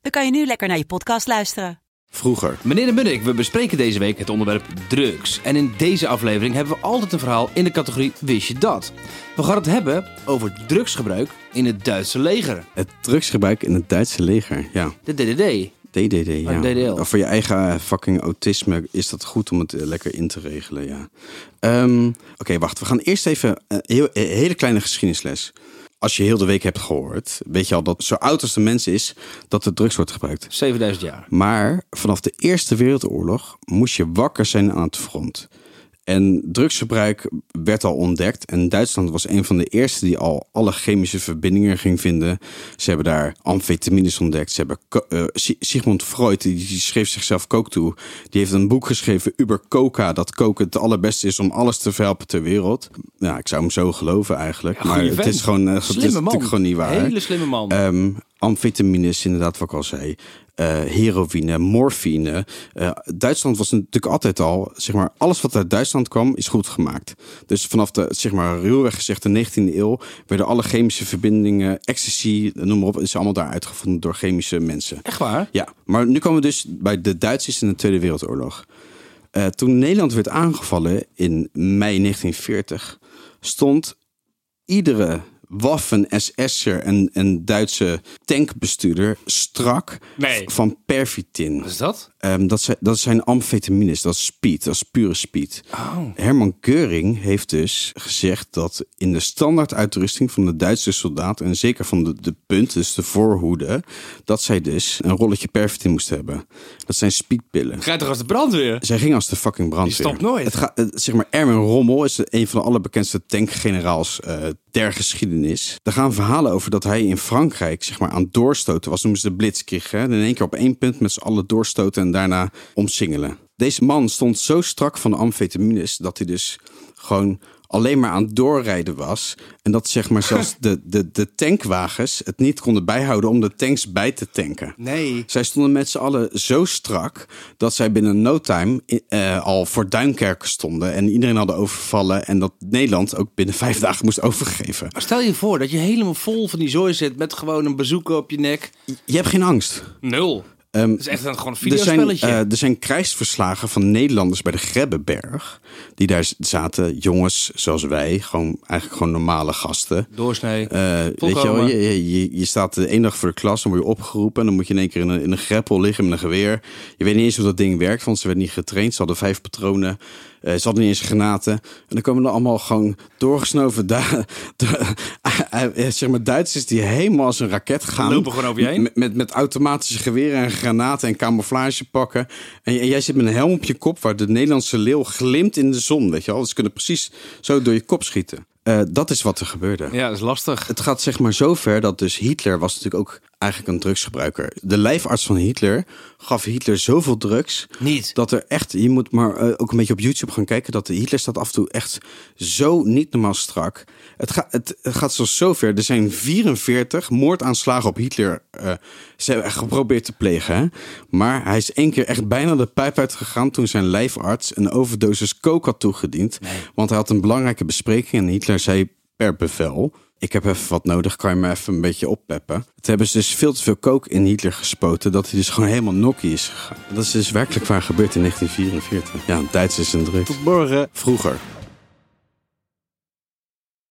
dan kan je nu lekker naar je podcast luisteren. Vroeger. Meneer de Munnik, we bespreken deze week het onderwerp drugs. En in deze aflevering hebben we altijd een verhaal in de categorie Wist je dat? We gaan het hebben over drugsgebruik in het Duitse leger. Het drugsgebruik in het Duitse leger. Ja. De DDD. DDD, ja. Oh, DDL. Voor je eigen eh, fucking autisme is dat goed om het eh, lekker in te regelen, ja. Ehm, Oké, wacht. We gaan eerst even een heel, een hele kleine geschiedenisles. Als je heel de week hebt gehoord, weet je al dat zo oud als de mens is, dat er drugs wordt gebruikt. 7000 jaar. Maar vanaf de Eerste Wereldoorlog moest je wakker zijn aan het front. En drugsgebruik werd al ontdekt. En Duitsland was een van de eerste die al alle chemische verbindingen ging vinden. Ze hebben daar amfetamines ontdekt. Ze hebben eh, Si- Sigmund Freud, die, schreef zichzelf kook toe. Die heeft een boek geschreven over coca. Dat koken het allerbeste is om alles te verhelpen ter wereld. Ja, ik zou hem zo geloven eigenlijk. Ja, maar het is gewoon, eh, het is natuurlijk gewoon niet waar. Hele slimme man. Ehm amfetamines, inderdaad, wat ik al zei. Eh, heroïne, morfine. Eh, Duitsland was natuurlijk altijd al, zeg maar, alles wat uit Duitsland kwam, is goed gemaakt. Dus vanaf de, zeg maar, ruwweg gezegd, de 19e eeuw werden alle chemische verbindingen, ecstasy, noem maar op, is allemaal daar uitgevonden door chemische mensen. Echt waar? Ja, maar nu komen we dus bij de Duitsers in de Tweede Wereldoorlog. Eh, toen Nederland werd aangevallen in mei 1940, stond iedere Waffen-SS'er en, en Duitse tankbestuurder strak Nee. van pervitin. Wat is dat? Ehm, dat, zijn, dat zijn amfetamines, dat is speed, dat is pure speed. Herman Keuring heeft dus gezegd dat in de standaarduitrusting van de Duitse soldaat, en zeker van de, de punt, dus de voorhoede, dat zij dus een rolletje pervitin moesten hebben. Dat zijn speedpillen. Ga je toch als de brandweer? Zij ging als de fucking brandweer. Die stopt nooit. Het gaat, zeg maar, Erwin Rommel is een van de allerbekendste tankgeneraals eh der geschiedenis. Er gaan verhalen over dat hij in Frankrijk zeg maar, aan doorstoten was. Noemen ze de blitzkrieg. Hè? In één keer op één punt met z'n allen doorstoten en daarna omsingelen. Deze man stond zo strak van de amfetamines dat hij dus gewoon alleen maar aan het doorrijden was. En dat zeg maar zelfs de, de, de tankwagens het niet konden bijhouden om de tanks bij te tanken. Nee. Zij stonden met z'n allen zo strak dat zij binnen no time eh, al voor Duinkerken stonden en iedereen hadden overvallen en dat Nederland ook binnen vijf dagen moest overgeven. Maar stel je voor dat je helemaal vol van die zooi zit met gewoon een bezoeker op je nek. Je hebt geen angst. Nul. Ehm, Het is echt een, gewoon een er zijn, videospelletje. eh, er zijn krijgsverslagen van Nederlanders bij de Grebbeberg. Die daar zaten, jongens zoals wij, gewoon, eigenlijk gewoon normale gasten. Doorsnee. Eh, weet je, wel, je, je, staat de ene dag voor de klas, dan word je opgeroepen. En dan moet je in één keer in een, in een greppel liggen met een geweer. Je weet niet eens hoe dat ding werkt, want ze werden niet getraind. Ze hadden vijf patronen. Eh, ze hadden niet eens granaten. En dan komen er allemaal gewoon doorgesnoven da- zeg maar Duitsers die helemaal als een raket gaan. Lopen gewoon over je heen. Met, met, met automatische geweren en granaten en camouflage pakken. En, jij zit met een helm op je kop waar de Nederlandse leeuw glimt in de zon. Weet je wel? Dus kunnen precies zo door je kop schieten. Eh, dat is wat er gebeurde. Ja, dat is lastig. Het gaat zeg maar zo ver dat dus Hitler was natuurlijk ook eigenlijk een drugsgebruiker. De lijfarts van Hitler gaf Hitler zoveel drugs. Niet. Dat er echt, je moet maar eh, ook een beetje op YouTube gaan kijken. Dat de Hitler staat af en toe echt zo niet normaal strak. Het, gaat het, het gaat zelfs zo ver. Er zijn 44 moordaanslagen op Hitler eh, ze hebben geprobeerd te plegen. Hè? Maar hij is één keer echt bijna de pijp uitgegaan toen zijn lijfarts een overdosis coke had toegediend. Want hij had een belangrijke bespreking en Hitler zei per bevel. Ik heb even wat nodig, kan je me even een beetje oppeppen? Het hebben ze dus veel te veel coke in Hitler gespoten, dat hij dus gewoon helemaal nokkie is gegaan. Dat is dus werkelijk waar gebeurd in 1944. Ja, Duits is een druk. Morgen. Vroeger.